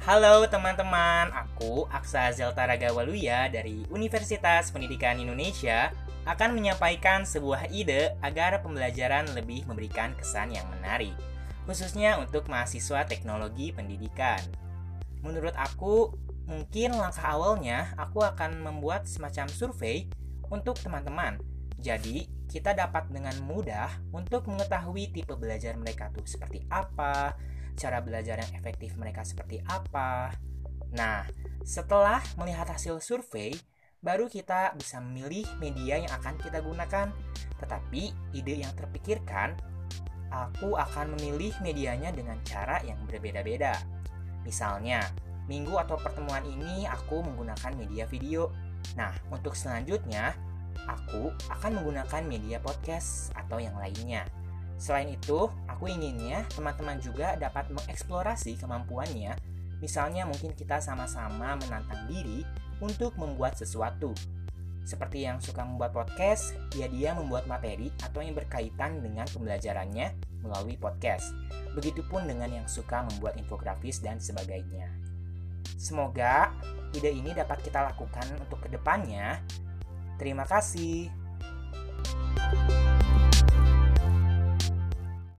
Halo teman-teman, aku Aksa Zeltaraga Waluya dari Universitas Pendidikan Indonesia akan menyampaikan sebuah ide agar pembelajaran lebih memberikan kesan yang menarik, khususnya untuk mahasiswa teknologi pendidikan. Menurut aku, mungkin langkah awalnya aku akan membuat semacam survei untuk teman-teman. Jadi, kita dapat dengan mudah untuk mengetahui tipe belajar mereka tuh seperti apa, cara belajar yang efektif mereka seperti apa. Nah, setelah melihat hasil survei, baru kita bisa memilih media yang akan kita gunakan. Tetapi ide yang terpikirkan, aku akan memilih medianya dengan cara yang berbeda-beda. Misalnya, minggu atau pertemuan ini aku menggunakan media video. Nah, untuk selanjutnya, aku akan menggunakan media podcast atau yang lainnya. Selain itu, aku inginnya teman-teman juga dapat mengeksplorasi kemampuannya. Misalnya mungkin kita sama-sama menantang diri untuk membuat sesuatu. Seperti yang suka membuat podcast, ya dia membuat materi atau yang berkaitan dengan pembelajarannya melalui podcast. Begitupun dengan yang suka membuat infografis dan sebagainya. Semoga ide ini dapat kita lakukan untuk ke depannya. Terima kasih.